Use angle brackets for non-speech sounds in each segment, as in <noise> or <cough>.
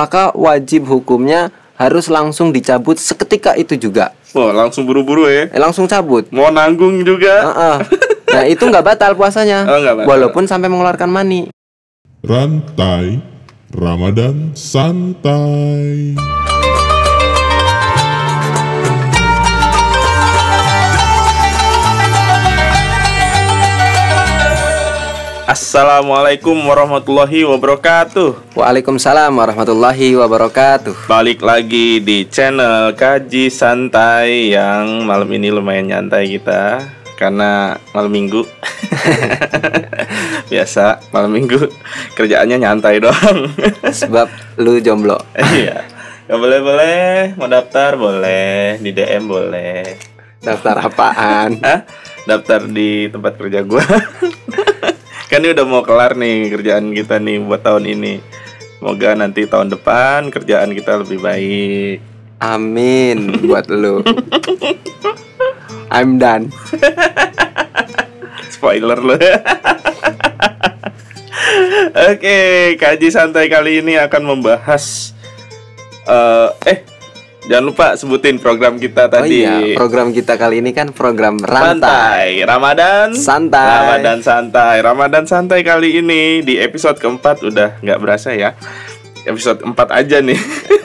maka wajib hukumnya harus langsung dicabut seketika itu juga. Wah, langsung buru-buru ya. Eh, langsung cabut. Mau nanggung juga. Heeh. Nah, itu nggak batal puasanya. Oh, batal. Walaupun sampai mengeluarkan mani. Rantai Ramadan Santai. Assalamualaikum warahmatullahi wabarakatuh. Waalaikumsalam warahmatullahi wabarakatuh. Balik lagi di channel Kaji Santai yang malam ini lumayan nyantai kita karena malam minggu. <laughs> Biasa malam minggu kerjaannya nyantai doang. Sebab lu jomblo. Iya. Ya boleh boleh, mau daftar boleh, di DM boleh. Daftar apaan? Hah? Daftar di tempat kerja gua. <laughs> kan ini udah mau kelar nih kerjaan kita nih buat tahun ini. Semoga nanti tahun depan kerjaan kita lebih baik. Amin buat lu. I'm done. <laughs> Spoiler lo. <laughs> Oke, kaji santai kali ini akan membahas eh eh jangan lupa sebutin program kita Oh tadi. iya, program kita kali ini kan program rantai. Santai Ramadan Santai. Ramadan santai Ramadan santai kali ini Di episode keempat Udah nggak berasa ya Episode 4 aja nih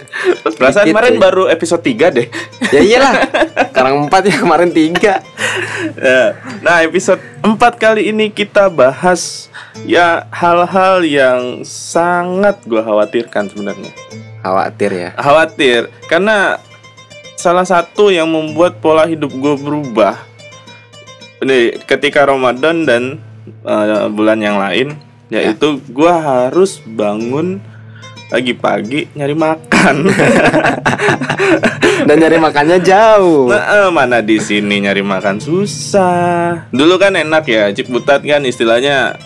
<laughs> Perasaan Dikit kemarin ya. baru episode 3 deh Ya iyalah. <laughs> Sekarang 4 ya kemarin 3. Ya. Nah episode 4 kali ini kita bahas Ya hal-hal yang sangat gue khawatirkan sebenarnya Khawatir ya. Khawatir Karena Salah satu yang membuat pola hidup gue berubah Ini ketika Ramadan dan eh, bulan yang lain Yaitu gue harus bangun pagi-pagi nyari makan <laughs> Dan nyari makannya jauh. Nah, eh, mana di sini nyari makan susah. Dulu kan enak ya, Ciputat kan istilahnya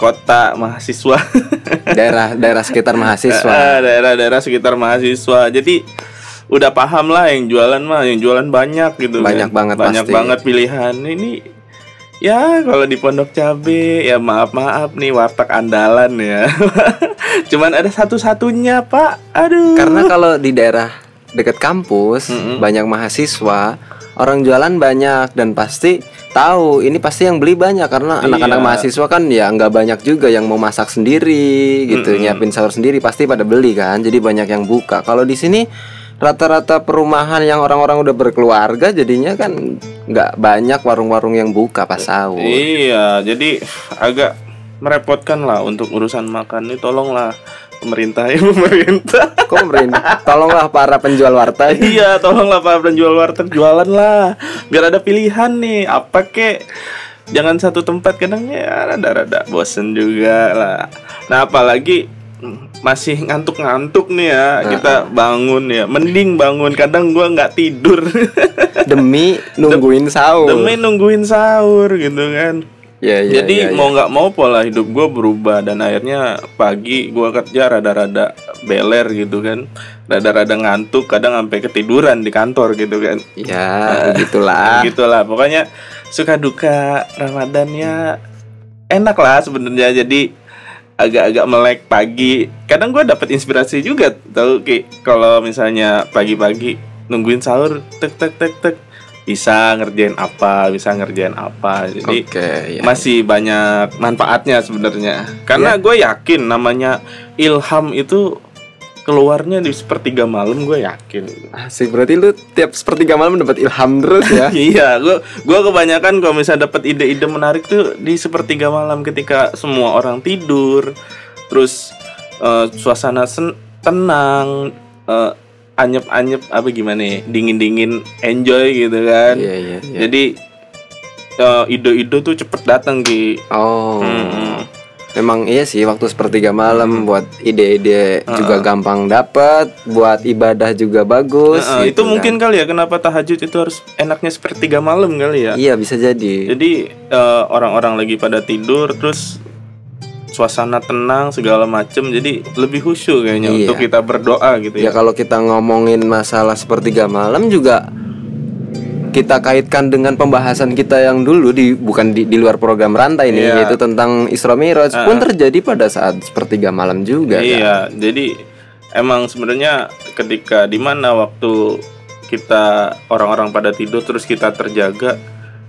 kota mahasiswa. <laughs> Daerah daerah sekitar Eh, mahasiswa. Daerah-daerah sekitar mahasiswa. Jadi udah paham lah yang jualan mah, yang jualan banyak gitu. Banyak kan. banget banyak pasti. banget pilihan. Ini ya kalau di Pondok Cabe ya maaf maaf nih warteg andalan ya. <laughs> Cuman ada satu-satunya pak. Aduh. Karena kalau di daerah dekat kampus Mm-mm. banyak mahasiswa, orang jualan banyak dan pasti tahu ini pasti yang beli banyak karena Iya. anak-anak mahasiswa kan ya nggak banyak juga yang mau masak sendiri gitu, Mm-mm. nyiapin sahur sendiri pasti pada beli kan. Jadi banyak yang buka. Kalau di sini rata-rata perumahan yang orang-orang udah berkeluarga jadinya kan nggak banyak warung-warung yang buka pas sahur. Iya, jadi agak merepotkan lah untuk urusan makan ini tolonglah pemerintah ya <laughs> pemerintah. Kok pemerintah? Tolonglah para penjual warteg. iya, tolonglah para penjual warteg jualan lah. Biar ada pilihan nih, apa kek. Jangan satu tempat kadang ya rada-rada bosen juga lah. Nah, apalagi mm, masih ngantuk-ngantuk nih ya kita bangun ya mending bangun kadang gua nggak tidur demi <laughs> nungguin sahur. demi nungguin sahur gitu kan Ya, ya, Jadi ya, ya. mau nggak mau pola hidup gue berubah dan akhirnya pagi gue kerja rada-rada beler gitu kan, rada-rada ngantuk, kadang sampai ketiduran di kantor gitu kan. Ya, begitulah. <laughs> Gitulah, pokoknya suka duka Ramadannya enak lah sebenarnya. Jadi agak-agak melek pagi. Kadang gue dapat inspirasi juga, tahu ki kalau misalnya pagi-pagi nungguin sahur, tek tek tek tek bisa ngerjain apa, bisa ngerjain apa. Jadi Oke, ya. masih banyak manfaatnya sebenarnya karena gue yakin namanya ilham itu keluarnya di sepertiga malam gue yakin Asik, berarti lu tiap sepertiga malam dapat ilham terus ya. <laughs> iya gue gue kebanyakan kalau misalnya dapat ide-ide menarik tuh di sepertiga malam ketika semua orang tidur terus eh, suasana sen- tenang eh, anyep-anyep apa gimana ya dingin-dingin enjoy gitu kan Iya, iya, iya. jadi eh, ide-ide tuh cepet datang ki Oh. Hmm. Memang iya sih waktu sepertiga malam buat ide-ide juga gampang dapet, buat ibadah juga bagus. Nah, gitu itu mungkin kan. kali ya kenapa tahajud itu harus enaknya sepertiga malam kali ya. Iya bisa jadi. Jadi eh, orang-orang lagi pada tidur terus suasana tenang segala macem jadi lebih khusyuk kayaknya Iya. untuk kita berdoa gitu Ya ya. kalau kita ngomongin masalah sepertiga malam juga kita kaitkan dengan pembahasan kita yang dulu di bukan di, di luar program rantai nih Iya. yaitu tentang Isra Mi'raj pun terjadi pada saat sepertiga malam juga kan? Iya, jadi emang sebenarnya ketika di mana waktu kita orang-orang pada tidur terus kita terjaga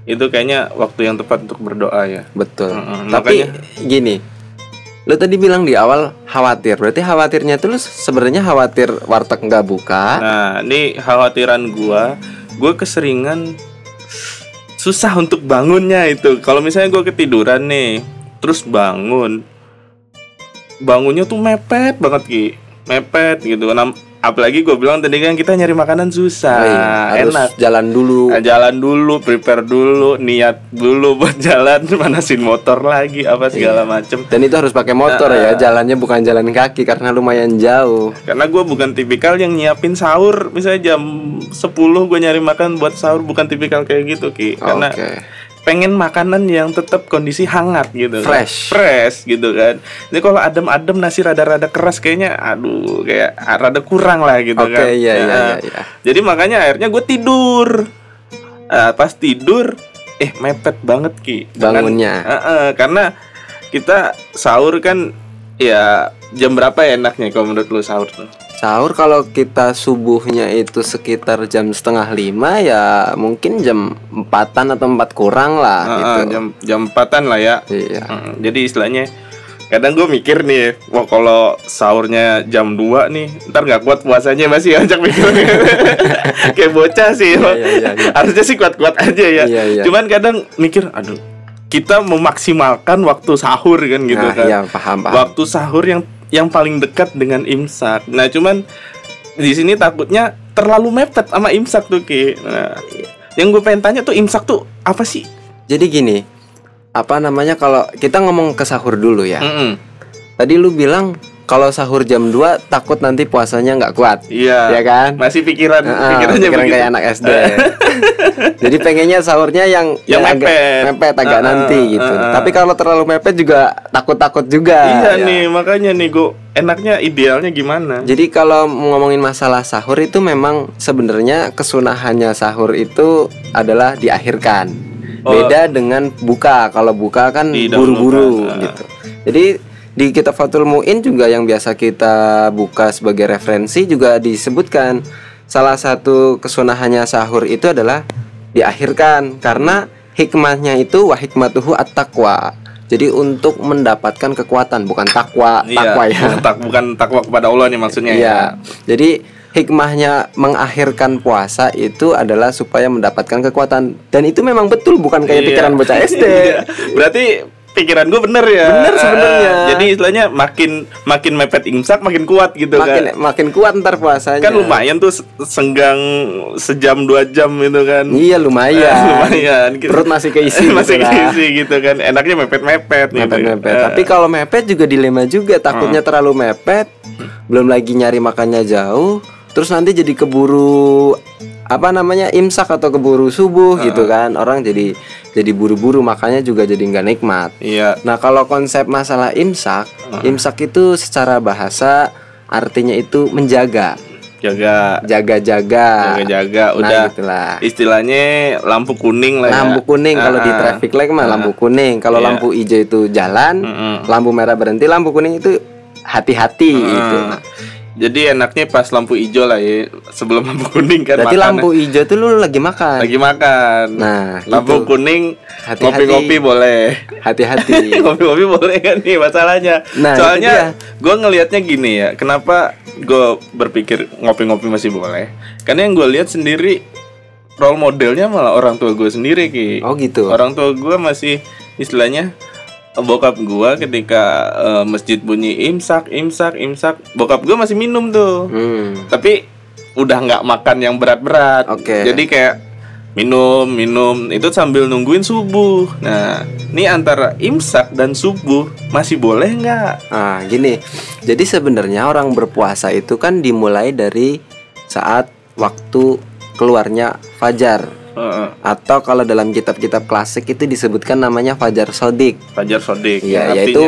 itu kayaknya waktu yang tepat untuk berdoa ya. Betul. Mm-mm, Tapi makanya- gini, lo tadi bilang di awal khawatir. Berarti khawatirnya tuh lu sebenarnya khawatir warteg nggak buka. Nah, ini khawatiran gua, gua keseringan susah untuk bangunnya itu. Kalau misalnya gua ketiduran nih, terus bangun, bangunnya tuh mepet banget ki, mepet gitu. Nah, apalagi gue bilang tadi kan kita nyari makanan susah, Oh iya, harus enak. jalan dulu. Nah, jalan dulu, prepare dulu, niat dulu <laughs> buat jalan, manasin motor lagi, apa segala macem. Dan itu harus pakai motor ya, jalannya bukan jalan kaki karena lumayan jauh. Karena gue bukan tipikal yang nyiapin sahur Misalnya jam 10 gue nyari makan buat sahur Bukan tipikal kayak gitu Ki Karena Oke. Pengen makanan yang tetap kondisi hangat gitu kan. Fresh. Fresh gitu kan Jadi kalau adem-adem nasi rada-rada keras kayaknya Aduh kayak rada kurang lah gitu Oke, kan iya, iya, Nah, iya, iya. Jadi makanya akhirnya gue tidur Ah, Pas tidur Eh mepet banget Ki Bangunnya. Heeh, Karena kita sahur kan Ya jam berapa ya enaknya kalau menurut lu sahur tuh? Sahur kalau kita subuhnya itu sekitar jam setengah lima ya mungkin jam empatan atau empat kurang lah Heeh, gitu. jam jam empatan lah ya. Iya. Mm, jadi istilahnya kadang gue mikir nih, wah kalau sahurnya jam 2 nih, ntar nggak kuat puasanya masih ajak mikir <laughs> kayak bocah sih. Iya, iya, iya, iya. Harusnya sih kuat-kuat aja ya. Iya, iya. Cuman kadang mikir, aduh, kita memaksimalkan waktu sahur kan gitu Nah, kan. iya, paham, paham. Waktu sahur yang yang paling dekat dengan imsak. Nah, cuman di sini takutnya terlalu mepet sama imsak tuh ki. Nah, yang gue pengen tanya tuh imsak tuh apa sih? Jadi gini, apa namanya kalau kita ngomong ke sahur dulu ya. Mm-mm. Tadi lu bilang kalau sahur jam 2 takut nanti puasanya nggak kuat. Iya. Ya kan? Masih pikiran Heeh, pikirannya pikiran begitu. kayak anak SD. <laughs> Jadi pengennya sahurnya yang Yang agak mepet. mepet agak Heeh, nanti gitu. heeh. Tapi kalau terlalu mepet juga takut-takut juga. Iya ya. nih, makanya nih gue enaknya idealnya gimana? Jadi kalau ngomongin masalah sahur itu memang sebenarnya kesunahannya sahur itu adalah diakhirkan. Oh. Beda dengan buka. Kalau buka kan buru-buru ah. gitu. Jadi di kitab Fathul Muin juga yang biasa kita buka sebagai referensi juga disebutkan salah satu kesunahannya sahur itu adalah diakhirkan karena hikmahnya itu wa hikmatuhu at-taqwa. Jadi untuk mendapatkan kekuatan bukan takwa, takwa ya. bukan, <laughs> tak, bukan takwa kepada Allah nih maksudnya ya. Iya. Jadi hikmahnya mengakhirkan puasa itu adalah supaya mendapatkan kekuatan dan itu memang betul bukan kayak Iya. pikiran bocah SD. <laughs> Iya. Berarti pikiran gue bener ya. Bener sebenarnya. Eh, Jadi istilahnya makin makin mepet imsak makin kuat gitu makin kan. makin kuat ntar puasanya. Kan lumayan tuh se- senggang sejam dua jam itu kan. Iya lumayan. <laughs> lumayan. Gitu. Perut masih keisi <laughs> masih gitu lah. keisi gitu kan. Enaknya mepet-mepet gitu. Mepet-mepet. Eh, Tapi kalau mepet juga dilema juga. Takutnya Hmm. terlalu mepet, belum lagi nyari makannya jauh, terus nanti jadi keburu apa namanya imsak atau keburu subuh Hmm. gitu kan. Orang jadi jadi buru-buru makanya juga jadi nggak nikmat. Iya. Nah, kalau konsep masalah imsak, imsak itu secara bahasa artinya itu menjaga, Jaga jaga-jaga. jaga-jaga Nah, udah gitulah. istilahnya lampu kuning lah ya. Lampu kuning kalau di traffic light mah lampu kuning. Kalau Iya. lampu hijau itu jalan, Mm-mm. lampu merah berhenti, lampu kuning itu hati-hati gitu. Ah. Jadi enaknya pas lampu hijau lah ya sebelum lampu kuning kan Berarti makan. lampu hijau tuh lu lagi makan. lagi makan. Nah, lampu gitu. kuning Hati-hati. ngopi-ngopi boleh. Hati-hati. <laughs> ngopi-ngopi boleh kan nih masalahnya. Nah, Soalnya gue ngelihatnya gini ya, kenapa gue berpikir ngopi-ngopi masih boleh? Karena yang gue lihat sendiri role modelnya malah orang tua gue sendiri ki. oh gitu. Orang tua gue masih istilahnya bokap gua ketika eh, masjid bunyi imsak imsak imsak bokap gua masih minum tuh Hmm. tapi udah nggak makan yang berat-berat Oke. jadi kayak minum minum itu sambil nungguin subuh nah ini antara imsak dan subuh masih boleh nggak Ah, gini. Jadi sebenarnya orang berpuasa itu kan dimulai dari saat waktu keluarnya fajar Heeh. atau kalau dalam kitab-kitab klasik itu disebutkan namanya fajar sodik. fajar sodik Iya, Artinya- yaitu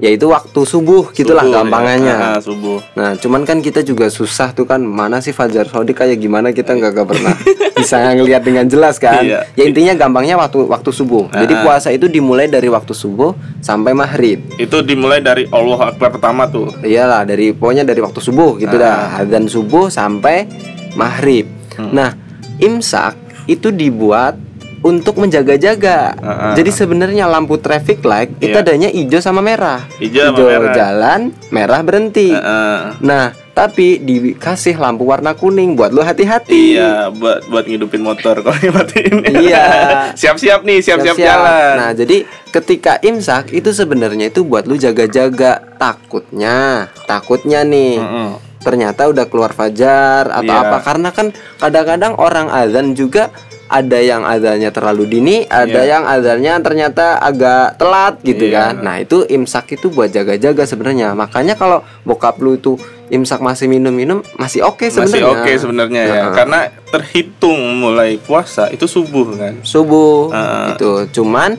yaitu waktu subuh gitulah Subuh, ya. gampangannya. Ah, subuh. Nah, cuman kan kita juga susah tuh kan mana sih Fajar Sodik kayak gimana kita nggak pernah <laughs> bisa ngelihat dengan jelas kan. Iya. Ya intinya gampangnya waktu waktu subuh. Jadi puasa itu dimulai dari waktu subuh sampai maghrib. Itu dimulai dari Allah Akbar pertama tuh. Iyalah dari pokoknya dari waktu subuh gitu dah. Adzan subuh sampai maghrib. Nah, imsak itu dibuat untuk menjaga-jaga. Ah, ah. Jadi sebenarnya lampu traffic light itu Iya. adanya hijau sama merah. Hijau sama merah. jalan, merah berhenti. Heeh. Nah, tapi dikasih lampu warna kuning buat lu hati-hati. Iya, buat buat ngidupin motor kalau dimatiin. Iya. <laughs> siap-siap nih, siap-siap jalan. Nah, jadi ketika imsak itu sebenarnya itu buat lu jaga-jaga. Takutnya, takutnya nih. Heeh. Ternyata udah keluar fajar atau Iya. apa karena kan kadang-kadang orang azan juga ada yang azannya terlalu dini, ada Iya. yang azannya ternyata agak telat gitu Iya. kan. Nah, itu imsak itu buat jaga-jaga sebenarnya. Makanya kalau bokap lu itu imsak masih minum-minum masih oke Masih sebenarnya. oke sebenarnya ya. Heeh. Karena terhitung mulai puasa itu subuh kan. subuh Heeh. gitu. Cuman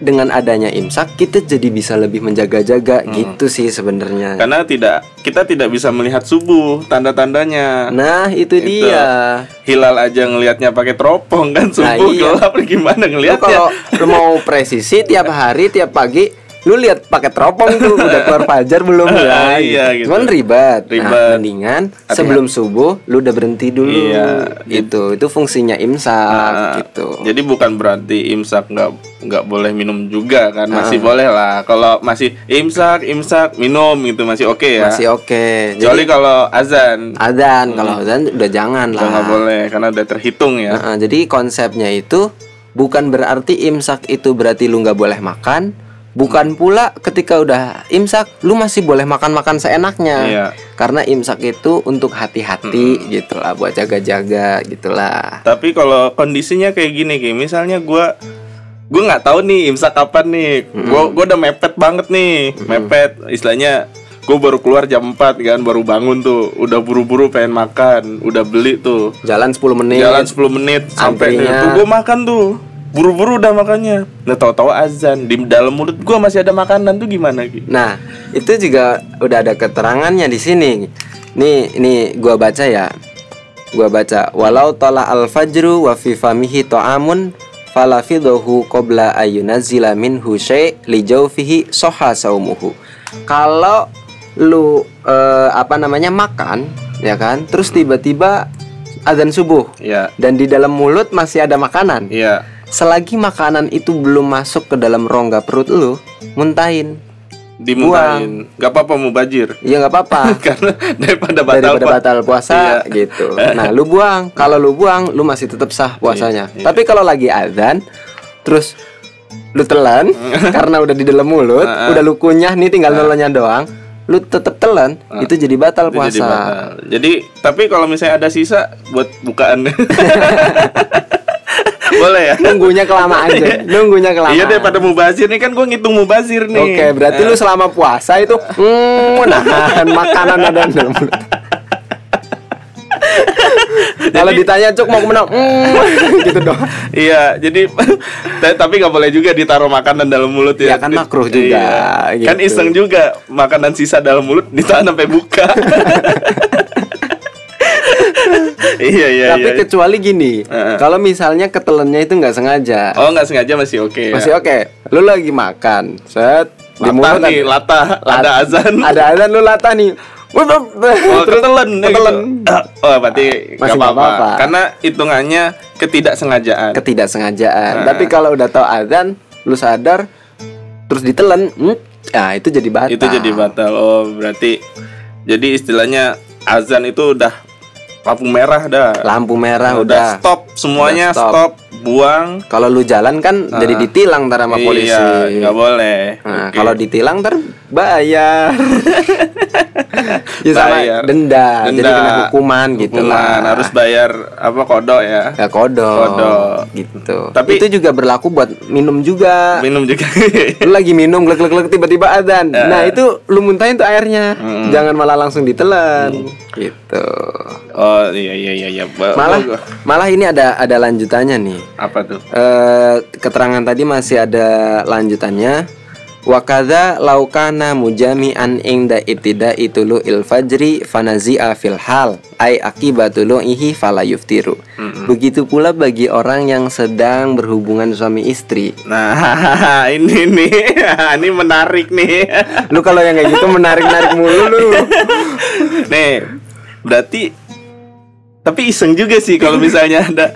dengan adanya imsak kita jadi bisa lebih menjaga-jaga gitu sih sebenarnya. Hmm. Karena tidak kita tidak bisa melihat subuh tanda-tandanya. Nah, itu, Itu. dia. Hilal aja ngelihatnya pakai teropong kan Nah, subuh iya. gelap gimana ngelihatnya? kalau mau presisi tiap hari, tiap pagi lu lihat pakai teropong tuh udah keluar fajar belum ya <laughs> Iya, gitu. cuman ribet Ribet. nah mendingan sebelum subuh lu udah berhenti dulu Iya. itu itu fungsinya imsak Ah, gitu Jadi bukan berarti imsak nggak nggak boleh minum juga kan masih Ah. boleh lah. Kalau masih imsak imsak minum gitu masih oke ya. masih oke Kecuali jadi kalau azan adzan kalau adzan udah jangan lah nggak boleh karena udah terhitung ya. Nah, jadi konsepnya itu bukan berarti imsak itu berarti lu nggak boleh makan, bukan pula ketika udah imsak lu masih boleh makan-makan seenaknya. Iya. Karena imsak itu untuk hati-hati gitu lah, buat jaga-jaga gitulah. Tapi kalau kondisinya kayak gini kayak misalnya gua gue nggak tahu nih imsak kapan nih. Gua gua udah mepet banget nih, mepet istilahnya gue baru keluar jam 4 kan baru bangun tuh udah buru-buru pengen makan udah beli tuh Jalan 10 menit. jalan 10 menit sampai tuh gue makan tuh buru-buru udah makannya nah tahu-tahu azan di dalam mulut gue masih ada makanan tuh gimana Ki? Nah, itu juga udah ada keterangannya di sini. Nih, ini gua baca ya. Gua baca, walau tola al-fajru wa fi famihi ta'amun falafidahu qabla ayunazila minhu syai' li jawfihi soha saumuhu. Kalau lu eh, apa namanya makan, ya kan? Terus tiba-tiba azan subuh Iya dan di dalam mulut masih ada makanan. iya Selagi makanan itu belum masuk ke dalam rongga perut lu, muntahin. dimuntahin nggak apa-apa mau bajir Ya nggak apa-apa. <laughs> karena daripada batal Daripada batal puasa Iya. gitu. <laughs> Nah, lu buang. Kalau lu buang, lu masih tetap sah puasanya. Iya, iya. Tapi kalau lagi azan, terus lu telan <laughs> karena udah di dalam mulut, udah lu kunyah nih tinggal nolonya doang, lu tetap telan, itu jadi batal Itu puasa. jadi batal. Jadi tapi kalau misalnya ada sisa buat bukaan boleh ya Nunggunya kelamaan aja. Nunggunya kelamaan. Iya daripada mubazir nih kan gue ngitung mubazir nih. Oke, berarti lu selama puasa itu hmm, nahan makanan ada dalam mulut. <laughs> Kalau ditanya cuk mau ke mana? Hmm, <laughs> gitu dong. Iya, jadi <laughs> ta- tapi nggak boleh juga ditaruh makanan dalam mulut ya. Ya, kan makruh juga, Iya. Kan gitu. iseng juga makanan sisa dalam mulut ditahan sampai buka. Iya iya. Tapi iya. kecuali gini, Heeh. kalau misalnya ketelennya itu nggak sengaja, Oh nggak sengaja masih oke. ya. masih oke. Lu lagi makan, set di mulut nih, ada, latah, ada azan. ada azan lu latah nih. Oh, <laughs> ketelen, ya ketelen. gitu. <clears throat> Oh, berarti nggak Masih nggak apa-apa. Karena hitungannya ketidaksengajaan. Ketidaksengajaan. Nah. Tapi kalau udah tahu azan, lu sadar terus ditelen, hmm, ya itu jadi batal. itu jadi batal. Oh, berarti jadi istilahnya azan itu udah lampu merah dah. Lampu merah udah, udah. stop semuanya Udah stop. stop. Buang. Kalau lu jalan kan jadi ditilang ntar sama polisi. Iya, nggak boleh. Nah, Oke. kalau ditilang ntar bayar. <laughs> ya sama Bayar. denda, jadi Denda. kena hukuman gitu lah. harus bayar apa kodok ya. Ya kodok, Kodok. gitu. Tapi- itu juga berlaku buat minum juga. Minum juga. <laughs> lu lagi minum glek glek glek tiba-tiba adzan. Ya. Nah, itu lu muntahin tuh airnya. Hmm. Jangan malah langsung ditelan. Gitu. oh iya iya iya iya. Malah malah ini ada ada lanjutannya nih. Apa tuh? Eh keterangan tadi masih ada lanjutannya. Wakada laukana mujami'an ingda itida itulu il fajri fanazi'a fil hal ay akibatulu ihi fala yuftiru. Begitu pula bagi orang yang sedang berhubungan suami istri. Nah, <laughs> ini nih, <laughs> ini menarik nih. Lu kalau yang kayak gitu menarik-narik mulu lu. nih, berarti tapi iseng juga sih kalau misalnya ada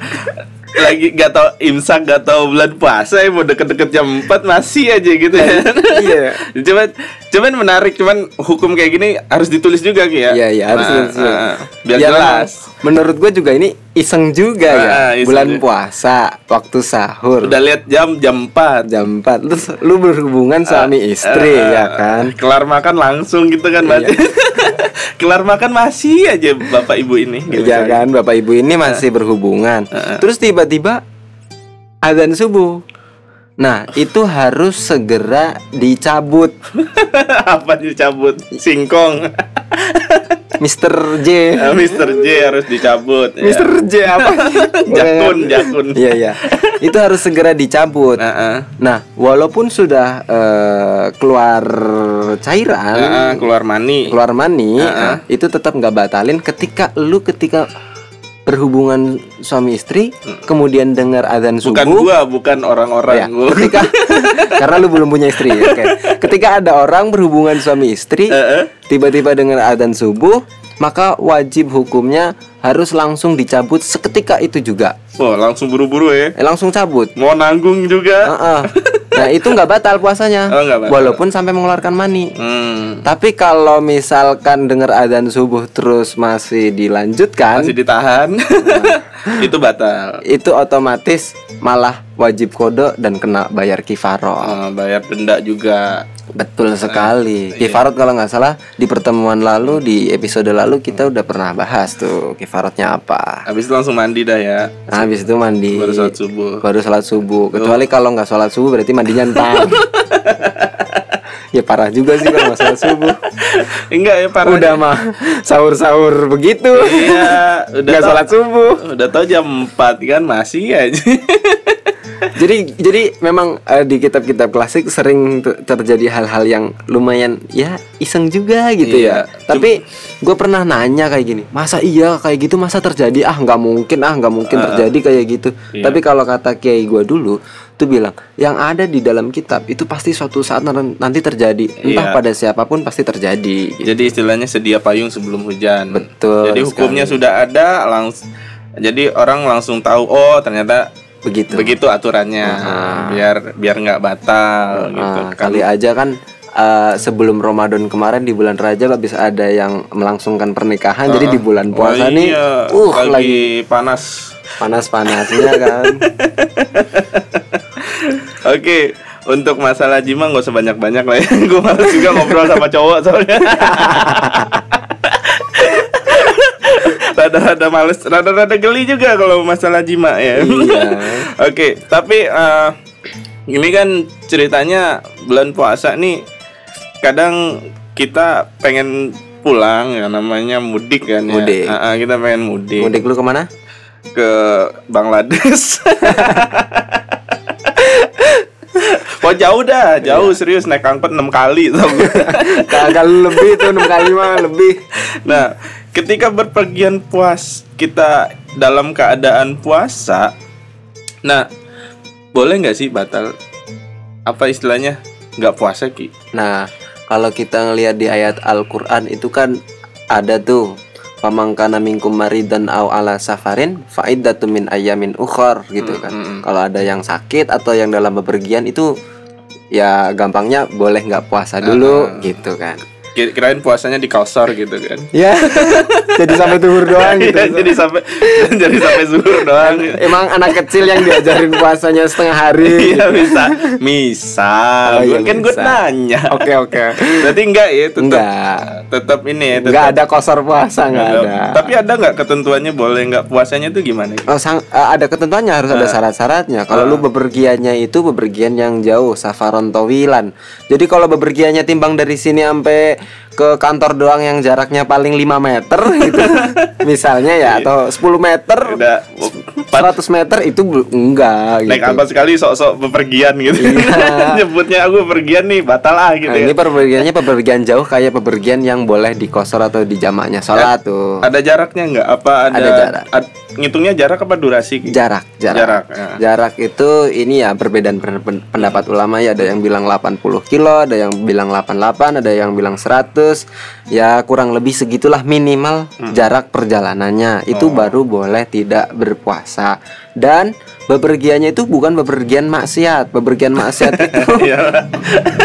lagi gak tau imsak gak tau bulan puasa ya mau deket-deket jam 4 masih aja gitu ya. Iya. <laughs> cuman cuman menarik cuman hukum kayak gini harus ditulis juga Ki, ya. Iya iya harus Nah, harus. ah, biar Ya, jelas. Menurut gue juga ini iseng juga Ah, ya. iseng Bulan juga. puasa, waktu sahur. Udah lihat jam jam 4 jam 4 Terus lu berhubungan suami istri Eh, ya kan? Kelar makan langsung gitu kan berarti. <laughs> <laughs> Kelar makan masih aja Bapak Ibu ini gitu Iya kan, Bapak Ibu ini masih berhubungan. Terus tiba-tiba azan subuh. Nah, itu harus segera dicabut. <laughs> Apa dicabut? Singkong. <laughs> Mr. J. Eh, Mr. J harus dicabut. ya. Mr. J apa? <laughs> Jakun, jakun. Iya, iya. Itu harus segera dicabut. Nah, eh. Nah, walaupun sudah eh, keluar cairan, Nah, eh, keluar mani. keluar mani, Heeh. nah, itu tetap nggak batalin ketika lu ketika berhubungan suami istri, kemudian dengar azan Bukan subuh. gua, bukan orang-orang. Ya, Gua. ketika <laughs> karena lu belum punya istri. Oke. Ketika ada orang berhubungan suami istri, eh. tiba-tiba dengar azan subuh, maka wajib hukumnya harus langsung dicabut seketika itu juga. Oh, langsung buru-buru ya. Eh, langsung cabut. Mau nanggung juga. Heeh. <laughs> Nah, itu nggak batal puasanya. Oh, nggak batal. Walaupun sampai mengeluarkan mani. Hmm. Tapi kalau misalkan dengar azan subuh terus masih dilanjutkan, Masih ditahan. <laughs> Itu batal. itu otomatis malah wajib kodok dan kena bayar kifaroh. Eh, bayar denda juga. Betul sekali. iya. Kifarot kalau nggak salah di pertemuan lalu di episode lalu kita udah pernah bahas tuh kifarotnya apa. Habis itu langsung mandi dah ya. Nah, habis itu mandi. Baru sholat subuh. Baru sholat subuh. Kecuali kalau nggak sholat subuh berarti mandinya ntar. <laughs> ya parah juga sih kalau sholat subuh. Enggak ya parah. Udah mah sahur-sahur begitu. Iya, udah Nggak sholat subuh. Udah tau jam 4 kan masih aja. Jadi jadi memang eh, di kitab-kitab klasik sering te- terjadi hal-hal yang lumayan ya iseng juga gitu Iya. ya. Tapi gue pernah nanya kayak gini, masa iya kayak gitu masa terjadi? Ah nggak mungkin, ah nggak mungkin terjadi kayak gitu. Iya. Tapi kalau kata kiai gue dulu tuh bilang yang ada di dalam kitab itu pasti suatu saat nan- nanti terjadi, entah Iya. pada siapa pun pasti terjadi. gitu. Jadi istilahnya sedia payung sebelum hujan. Betul Jadi hukumnya sudah ada langsung jadi orang langsung tahu oh ternyata Begitu. begitu aturannya. Biar biar nggak batal gitu. Ah, kali aja kan eh, sebelum Ramadan kemarin di bulan Rajab habis ada yang melangsungkan pernikahan jadi di bulan puasa Oh nih iya, uh lagi, lagi panas. panas-panasnya kan <laughs> Oke, untuk masalah jima nggak usah banyak-banyak lah ya. <laughs> Gue malas juga ngobrol sama cowok soalnya. <laughs> Rada-rada males, rada-rada geli juga kalau masalah jima ya. Iya. <laughs> Oke, tapi eh, ini kan ceritanya bulan puasa nih kadang kita pengen pulang ya namanya mudik kan ya. Mudik. Ah, ah, kita pengen mudik, mudik lu ke mana ke Bangladesh. Wah <laughs> jauh dah, jauh serius naik angkot 6 kali <laughs> kagak lebih tuh enam kali mah lebih Nah, ketika berpergian puas kita dalam keadaan puasa, nah boleh nggak sih batal? Apa istilahnya? Nggak puasa ki? nah kalau kita ngelihat di ayat Al-Qur'an itu kan ada tuh pamangkana minkum maridan au ala safarin faiddatun min ayamin ukhor gitu kan mm, mm. kalau ada yang sakit atau yang dalam bepergian itu ya gampangnya boleh nggak puasa dulu gitu kan Kirain puasanya di kausar gitu kan? ya <laughs> jadi sampai tuhur doang gitu Iya, <laughs> jadi sampai jadi sampai zuhur doang. emang anak kecil yang diajarin puasanya setengah hari Iya bisa, misal. Oh, iya, kan gue nanya. oke oke Berarti enggak ya? Tetap, Enggak. Tetap ini ya. nggak ada kosor puasa nggak ada Tapi ada nggak ketentuannya boleh nggak puasanya tuh gimana? Oh, sang, eh, ada ketentuannya harus ada syarat-syaratnya. Kalau lu bepergiannya itu bepergian yang jauh, safaron tawilan. Jadi kalau bepergiannya timbang dari sini sampai ke kantor doang yang jaraknya paling 5 meter <laughs> gitu. Misalnya ya atau 10 meter. Udah apa 100 meter itu enggak gitu. naik apa sekali sok-sok bepergian gitu Iya. <laughs> nyebutnya aku bepergian nih batal ah gitu Nah, ya ini pepergiannya pepergian jauh kayak pepergian yang boleh dikosor atau di jamaknya sholat tuh. ada jaraknya nggak apa ada, Ada jarak. ad- ngitungnya jarak apa durasi? Jarak, jarak. Jarak, ya. Jarak itu ini ya perbedaan pen- pen- pendapat ulama ya ada yang bilang 80 kilo, ada yang bilang 88, ada yang bilang 100. Ya kurang lebih segitulah minimal Hmm. jarak perjalanannya. Itu Oh. baru boleh tidak berpuasa. Dan bepergiannya itu bukan bepergian maksiat. Bepergian maksiat <laughs> itu Iya.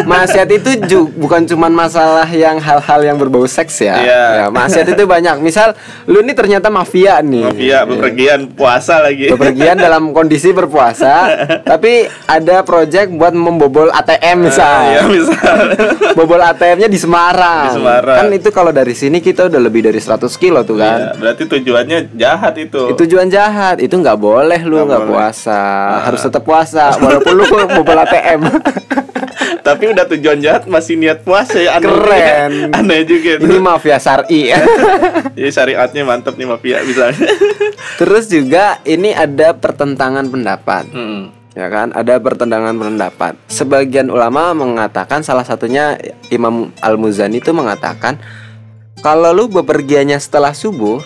maksiat itu ju- bukan cuman masalah yang hal-hal yang berbau seks ya. Iya. Ya, maksiat itu banyak. Misal lu ini ternyata mafia nih. Mafia bepergian puasa lagi bepergian dalam kondisi berpuasa <laughs> tapi ada project buat membobol ATM misal ya misal <laughs> bobol ATM-nya di Semarang. Di Semarang. kan itu kalau dari sini kita udah lebih dari 100 kilo tuh kan Iya, berarti tujuannya jahat itu tujuan jahat itu nggak boleh lu Nggak nggak puasa harus tetap puasa walaupun lu bobol ATM <laughs> tapi udah tujuan jahat masih niat puasa ya aneh Keren. juga. <laughs> aneh juga itu. Ini mafia syari. <laughs> Jadi syariatnya mantep nih mafia misalnya terus juga ini ada pertentangan pendapat. Hmm. ya kan? Ada pertentangan pendapat. Sebagian ulama mengatakan salah satunya Imam Al Muzani itu mengatakan kalau lu bepergiannya setelah subuh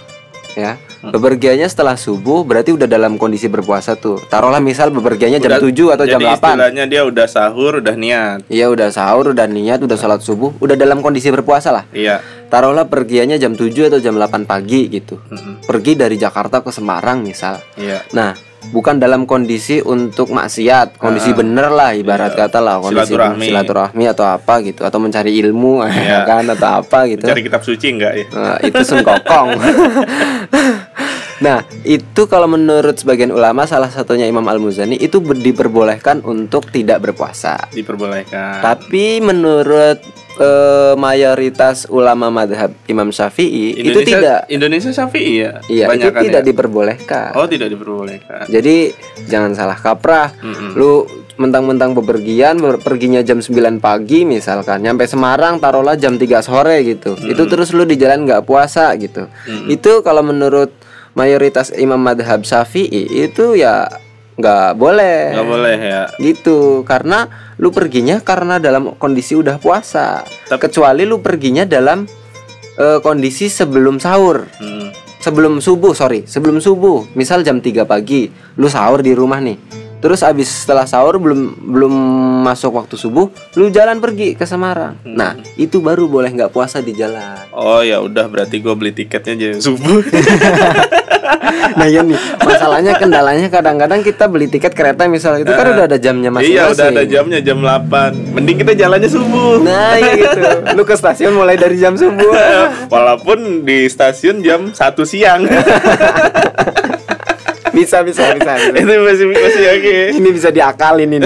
ya bepergiannya setelah subuh berarti udah dalam kondisi berpuasa tuh taruhlah misal bepergiannya jam Udah- 7 atau jam jadi 8 istilahnya dia udah sahur udah niat Iya udah sahur, udah niat, udah sholat subuh, udah dalam kondisi berpuasa lah. iya Taruhlah pergiannya jam 7 atau jam 8 pagi gitu. Mm-mm. Pergi dari Jakarta ke Semarang misal. iya Nah, bukan dalam kondisi untuk maksiat, kondisi Ah, bener lah ibarat iya. kata lah kondisi Silaturahmi. silaturahmi atau apa gitu atau mencari ilmu Iya. <laughs> kan atau apa gitu. cari kitab suci enggak ya Nah, itu sun kokong. <laughs> nah, itu kalau menurut sebagian ulama salah satunya Imam Al-Muzani itu diperbolehkan untuk tidak berpuasa. diperbolehkan Tapi menurut eh, mayoritas ulama madhab Imam Syafi'i itu tidak Indonesia Syafi'i ya Iya, itu tidak ya? diperbolehkan. oh tidak diperbolehkan Jadi jangan salah kaprah. Mm-mm. Lu mentang-mentang bepergian perginya jam 9 pagi misalkan nyampe Semarang taruhlah jam 3 sore gitu. Itu terus lu di jalan nggak puasa gitu. Itu kalau menurut mayoritas imam madhab Syafi'i itu ya nggak boleh. nggak boleh ya Gitu karena lu perginya karena dalam kondisi udah puasa. Tapi- Kecuali lu perginya dalam eh, kondisi sebelum sahur Mm. sebelum subuh sorry sebelum subuh misal jam 3 pagi lu sahur di rumah nih terus abis setelah sahur belum belum masuk waktu subuh lu jalan pergi ke Semarang. Nah itu baru boleh nggak puasa di jalan. Oh ya udah berarti gue beli tiketnya jam subuh. <laughs> nah ya nih masalahnya kendalanya kadang-kadang kita beli tiket kereta misal itu kan udah ada jamnya masing-masing iya udah ada jamnya jam 8 Mending kita jalannya subuh. nah ya gitu. Lu ke stasiun mulai dari jam subuh. <laughs> Walaupun di stasiun jam 1 siang. <laughs> bisa bisa bisa, bisa. <laughs> Itu masih masih oke. ini bisa diakalin ini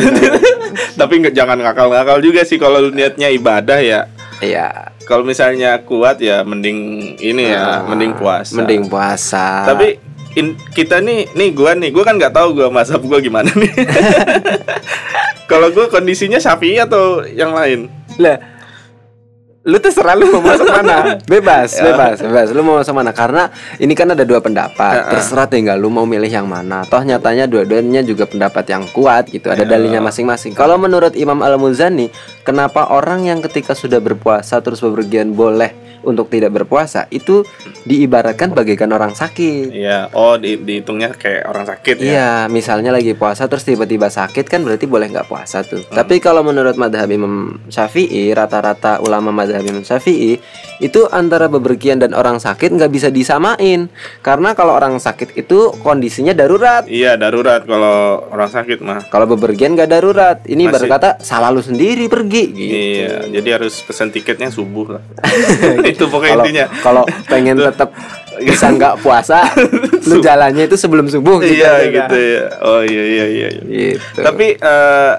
<laughs> Tapi nggak jangan ngakal-ngakal juga sih kalau niatnya ibadah ya. iya Kalau misalnya kuat ya mending ini ya, mending puasa. Mending puasa Tapi in- kita nih, nih gua nih, gua kan nggak tahu gua mazhab gua gimana nih. <laughs> Kalau gua kondisinya Syafi'i atau yang lain? Lah lu terserah lu mau masuk <laughs> mana? Bebas Ya. bebas bebas. Lu mau masuk mana? Karena ini kan ada dua pendapat. Terserah tinggal lu mau milih yang mana. Toh nyatanya dua-duanya juga pendapat yang kuat gitu. Ada Ya. dalilnya masing-masing. Kalau menurut Imam Al Muzani kenapa orang yang ketika sudah berpuasa terus bepergian boleh untuk tidak berpuasa itu diibaratkan bagaikan orang sakit Iya, oh di, dihitungnya kayak orang sakit ya. Iya, misalnya lagi puasa terus tiba-tiba sakit kan berarti boleh nggak puasa tuh. Hmm. Tapi kalau menurut madhab Imam Syafi'i, rata-rata ulama madhab Imam Syafi'i itu antara bepergian dan orang sakit nggak bisa disamain. Karena kalau orang sakit itu kondisinya darurat. Iya, darurat kalau orang sakit mah. Kalau bepergian nggak darurat. Ini Masih- berkata salah lu sendiri pergi gitu. Iya, jadi harus pesan tiketnya subuh lah. <laughs> itu pokoknya Kalau intinya. kalau pengen tetap bisa nggak puasa, <laughs> lu jalannya itu sebelum subuh gitu. iya ya. gitu ya. Oh iya iya iya. iya. Gitu. Tapi eh,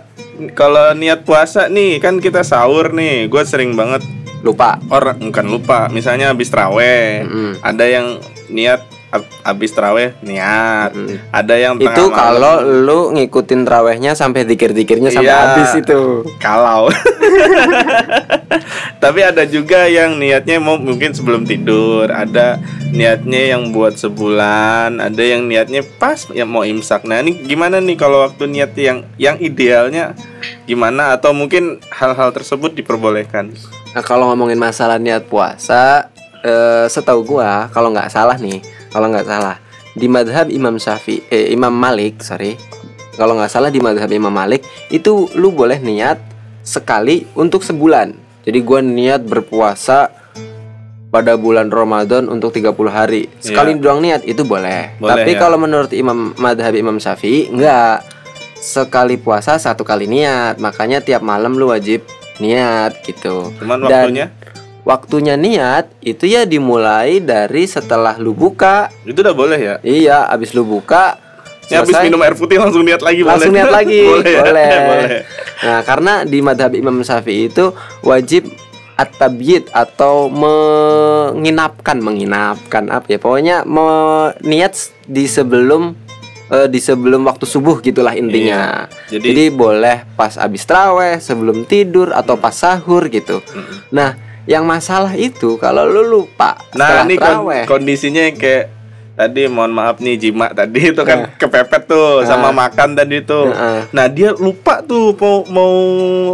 kalau niat puasa nih kan kita sahur nih, gue sering banget lupa. orang bukan lupa. Misalnya habis traweh, Mm-mm. ada yang niat ab- habis traweh niat, Mm. ada yang Itu malam. kalau lu ngikutin trawehnya sampai dikir-dikirnya sampai Iya. habis itu. kalau <laughs> tapi ada juga yang niatnya mau mungkin sebelum tidur ada niatnya yang buat sebulan, ada yang niatnya pas yang mau imsak. Nah, ini gimana nih kalau waktu niat yang yang idealnya gimana atau mungkin hal-hal tersebut diperbolehkan? Nah kalau ngomongin masalah niat puasa, eh, setahu gua kalau nggak salah nih, kalau nggak salah di madhab Imam Syafi'i, eh, Imam Malik, sorry, kalau nggak salah di madhab Imam Malik itu lu boleh niat sekali untuk sebulan. Jadi gua niat berpuasa pada bulan Ramadan untuk 30 hari. Sekali Iya. doang niat itu boleh. Boleh, Tapi ya. kalau menurut Imam madhab Imam Syafi'i enggak sekali puasa satu kali niat. Makanya tiap malam lu wajib niat gitu. Cuman Dan waktunya waktunya niat itu ya dimulai dari setelah lu buka. itu udah boleh ya? Iya, abis lu buka Ya, habis selesai, minum air putih langsung niat lagi langsung boleh? niat lagi. <laughs> boleh. ya? boleh. <laughs> boleh. Nah, karena di madhab Imam Syafi'i itu wajib at-tabyid atau menginapkan, menginapkan apa ya? Pokoknya niat di sebelum eh, di sebelum waktu subuh gitulah intinya. Iya. Jadi- Jadi boleh pas abis traweh, sebelum tidur atau pas sahur gitu. Nah, yang masalah itu kalau lu lupa Nah, ini kon- traweh. kondisinya yang kayak tadi mohon maaf nih jima tadi itu kan kepepet tuh sama Nah. makan tadi tuh. Heeh. Nah, dia lupa tuh mau mau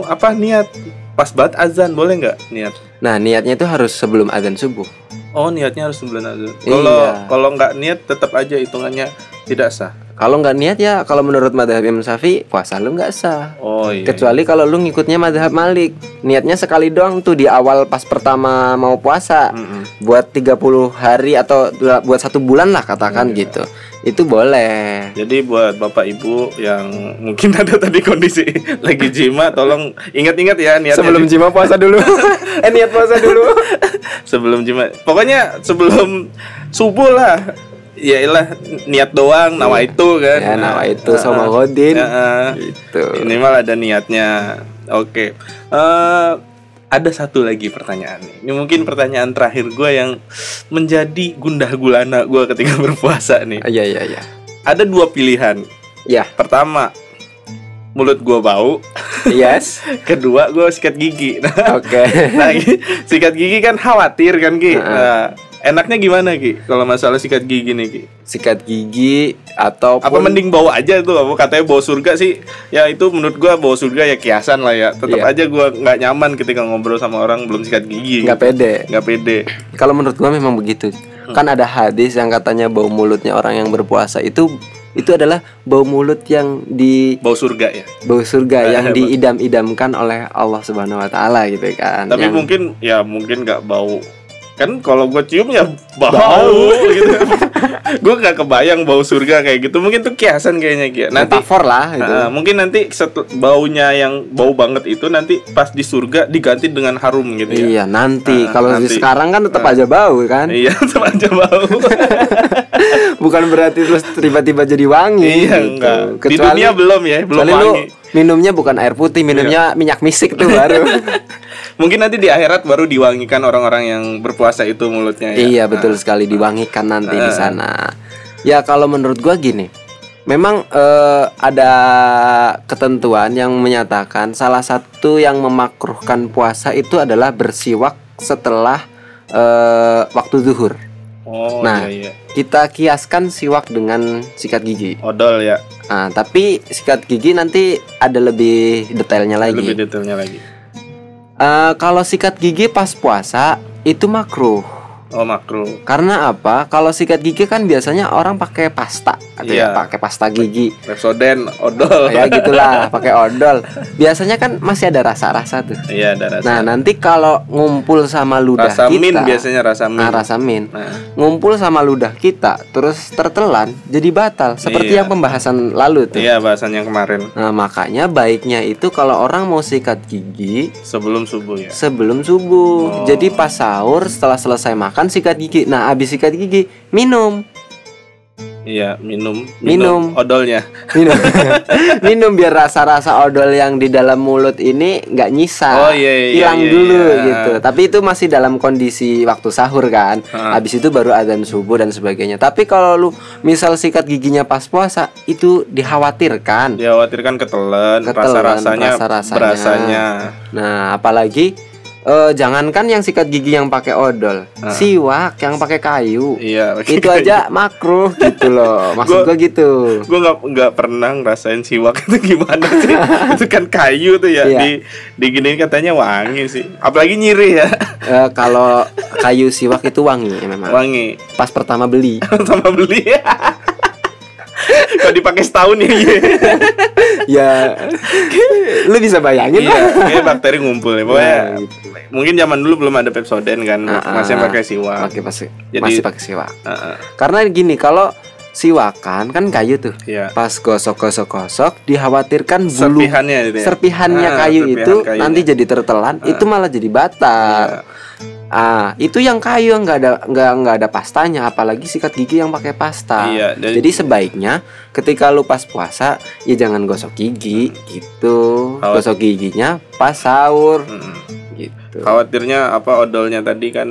apa niat pas banget azan boleh nggak niat? Nah, niatnya itu harus sebelum azan subuh. Oh, niatnya harus sebelum azan. Kalau Iya. kalau nggak niat tetap aja hitungannya tidak sah. Kalau nggak niat ya kalau menurut madhab Imam Syafi'i puasa lu nggak sah. Oh iya. Kecuali kalau lu ngikutnya madhab Malik Niatnya sekali doang tuh di awal pas pertama mau puasa Mm-mm. Buat 30 hari atau buat satu bulan lah katakan Iya. gitu Itu boleh Jadi buat bapak ibu yang mungkin <laughs> ada tadi kondisi <laughs> lagi jima, tolong ingat-ingat ya niatnya. Sebelum jima puasa dulu <laughs> Eh niat puasa dulu sebelum jima pokoknya sebelum subuh lah ya iyalah niat doang nawa itu kan. Ya nawa itu Nah, sama uh, Godin. Ya, uh, Gitu. Minimal ada niatnya. Oke. Eh, ada satu lagi pertanyaan nih. ini mungkin pertanyaan terakhir gue yang menjadi gundah gulana gue ketika <laughs> berpuasa nih. Iya iya iya. Ada dua pilihan. Ya pertama mulut gue bau. Yes. <laughs> Kedua gue sikat gigi. Nah, <laughs> Oke. Nah, sikat gigi kan khawatir kan Ki. Heeh. Nah, enaknya gimana Ki? Kalau masalah sikat gigi nih Ki. Sikat gigi atau Apa mending bawa aja tuh? Apa katanya bawa surga sih? Ya itu menurut gua bawa surga ya kiasan lah ya. Tetap Iya. aja gua nggak nyaman ketika ngobrol sama orang belum sikat gigi. nggak pede Nggak pede. Kalau menurut gua memang begitu. Kan ada hadis yang katanya bau mulutnya orang yang berpuasa itu itu adalah bau mulut yang di Bau surga ya. bau surga Eh, yang <laughs> diidam-idamkan oleh Allah Subhanahu wa taala gitu kan. Tapi Yang- mungkin ya mungkin nggak bau. Kan kalau gua cium ya bau, Bau. <laughs> gitu. gua nggak kebayang bau surga kayak gitu. Mungkin tuh kiasan kayaknya Ki. Nanti metafor lah itu. Nah, mungkin nanti setel- baunya yang bau banget itu nanti pas di surga diganti dengan harum gitu ya. Iya, nanti Ah, kalau di sekarang kan tetap aja bau kan. Iya, <laughs> sama aja bau. <laughs> Bukan berarti terus tiba-tiba jadi wangi iya, gitu. enggak. Di Kecuali- dunia belum ya, belum lu wangi. minumnya bukan air putih, minumnya minyak misik tuh baru. <laughs> Mungkin nanti di akhirat baru diwangikan orang-orang yang berpuasa itu mulutnya ya. Iya betul sekali diwangikan nanti di Ah. sana. Ya kalau menurut gua gini, memang eh, ada ketentuan yang menyatakan salah satu yang memakruhkan puasa itu adalah bersiwak setelah eh, waktu zuhur. Oh, Nah. iya iya. Kita kiaskan siwak dengan sikat gigi. Odol ya, Nah, tapi sikat gigi nanti ada lebih detailnya lagi. lebih detailnya lagi. Eh, kalau sikat gigi pas puasa itu makruh. Oh, makro. Karena apa? Kalau sikat gigi kan biasanya orang pakai pasta atau ya pakai pasta gigi. Pepsodent, odol. ya <laughs> gitulah, pakai odol. Biasanya kan masih ada rasa-rasa tuh. Iya, ada rasa. Nah, nanti kalau ngumpul sama ludah rasa kita, min biasanya rasa min. Nah, rasa min. Nah, Ngumpul sama ludah kita terus tertelan jadi batal seperti Iya. yang pembahasan lalu tuh. iya bahasan yang kemarin Nah, makanya baiknya itu kalau orang mau sikat gigi sebelum subuh ya. sebelum subuh. Oh. Jadi pas sahur setelah selesai makan sikat gigi. Nah, habis sikat gigi minum. Iya, minum, Minum. odolnya. Minum. <laughs> minum biar rasa-rasa odol yang di dalam mulut ini nggak nyisa. Oh, iya, iya, Hilang iya, dulu iya. gitu. Tapi itu masih dalam kondisi waktu sahur kan. Ha. Habis itu baru adzan subuh dan sebagainya. Tapi kalau lu misal sikat giginya pas puasa, itu dikhawatirkan. Dikhawatirkan ketelan, Ketelan, rasa-rasanya rasa-rasanya. berasanya. Nah, apalagi eh, jangankan yang sikat gigi yang pakai odol, siwak yang pakai kayu. Iya, pakai itu kayu. aja makruh gitu loh. <laughs> Maksud Gua- gua gitu. gue nggak nggak pernah ngerasain siwak <laughs> itu gimana sih <laughs> itu kan kayu tuh ya Iya. di diginiin katanya wangi sih apalagi nyiri ya Eh, kalau kayu siwak itu wangi ya memang. wangi Pas pertama beli. sama beli <laughs> kalau dipakai setahun ya <laughs> ya lu bisa bayangin iya lah. kayak bakteri ngumpul ya pokoknya Nah, gitu. mungkin zaman dulu belum ada Pepsodent kan Ah, masih ah. pakai siwak Pakai pasti Jadi- masih pakai siwak. Ah, ah. Karena gini, kalau siwakan kan kayu tuh. Iya. Pas gosok-gosok-gosok dikhawatirkan bulu serpihannya ya serpihannya Ah, kayu serpihan itu kayunya. nanti jadi tertelan, itu malah jadi batar. Iya. Ah, itu yang kayu nggak ada nggak nggak ada pastanya, apalagi sikat gigi yang pakai pasta. Iya, dan- Jadi sebaiknya ketika lu pas puasa ya jangan gosok gigi gitu. Gosok giginya pas sahur Mm-mm. gitu. khawatirnya apa odolnya tadi kan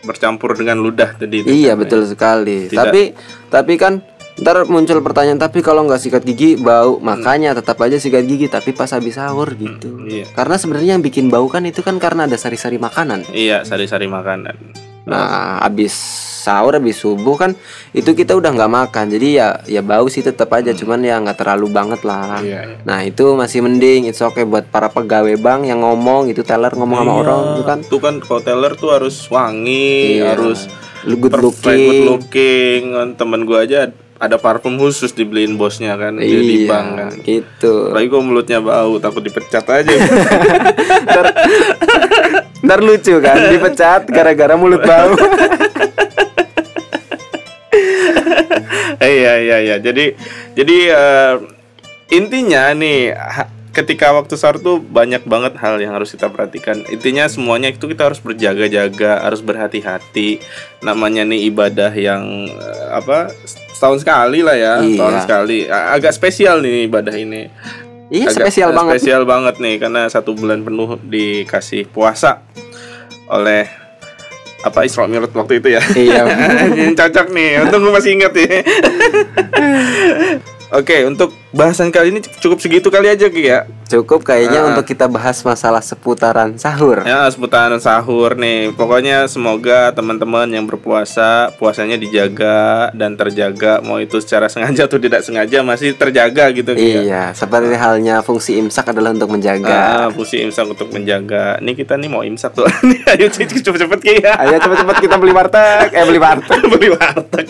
bercampur dengan ludah tadi itu Iya kan, betul sekali. Tidak- Tapi tapi kan ntar muncul pertanyaan tapi kalau nggak sikat gigi bau makanya tetap aja sikat gigi tapi pas habis sahur gitu. iya. Karena sebenarnya yang bikin bau kan itu kan karena ada sari-sari makanan. Iya, sari-sari makanan. Nah habis sahur habis subuh kan itu kita udah nggak makan jadi ya ya bau sih tetap aja cuman ya nggak terlalu banget lah. Iya, iya. Nah itu masih mending it's okay buat para pegawai bank yang ngomong itu teller ngomong sama Iya, orang itu kan Tuh kan kalau teller tuh harus wangi, Iya. harus good looking. good looking. Temen gua aja ada parfum khusus dibeliin bosnya kan Iya, bank kan. gitu. Lagi kok mulutnya bau, takut dipecat aja. <laughs> ntar, ntar lucu kan dipecat gara-gara mulut bau Eh, iya iya iya. Jadi jadi eh, intinya nih ketika waktu sahur tuh banyak banget hal yang harus kita perhatikan. Intinya semuanya itu kita harus berjaga-jaga, harus berhati-hati. Namanya nih ibadah yang eh, apa setahun sekali lah ya, Iya. setahun sekali. Agak spesial nih ibadah ini. iya Agak spesial banget Spesial banget nih karena satu bulan penuh dikasih puasa oleh apa Isra Mi'raj waktu itu ya. iya <laughs> cocok nih, untung gue masih ingat ya. <laughs> Oke, untuk bahasan kali ini cukup segitu kali aja Ki ya. cukup kayaknya Ah. untuk kita bahas masalah seputaran sahur Ya, seputaran sahur nih. Pokoknya semoga teman-teman yang berpuasa puasanya dijaga dan terjaga, mau itu secara sengaja atau tidak sengaja masih terjaga gitu Ki ya. iya seperti halnya fungsi imsak adalah untuk menjaga Ah, fungsi imsak untuk menjaga. Nih kita nih mau imsak tuh. <laughs> Ayo cepet-cepet Ki ya. ayo cepet-cepet kita beli warteg eh beli warteg <laughs> beli warteg.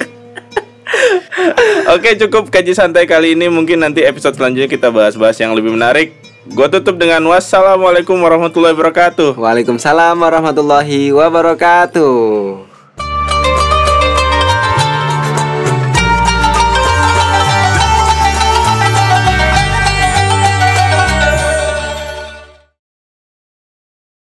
Oke cukup kaji santai kali ini. Mungkin nanti episode selanjutnya kita bahas-bahas yang lebih menarik. Gue tutup dengan wassalamualaikum warahmatullahi wabarakatuh. Waalaikumsalam warahmatullahi wabarakatuh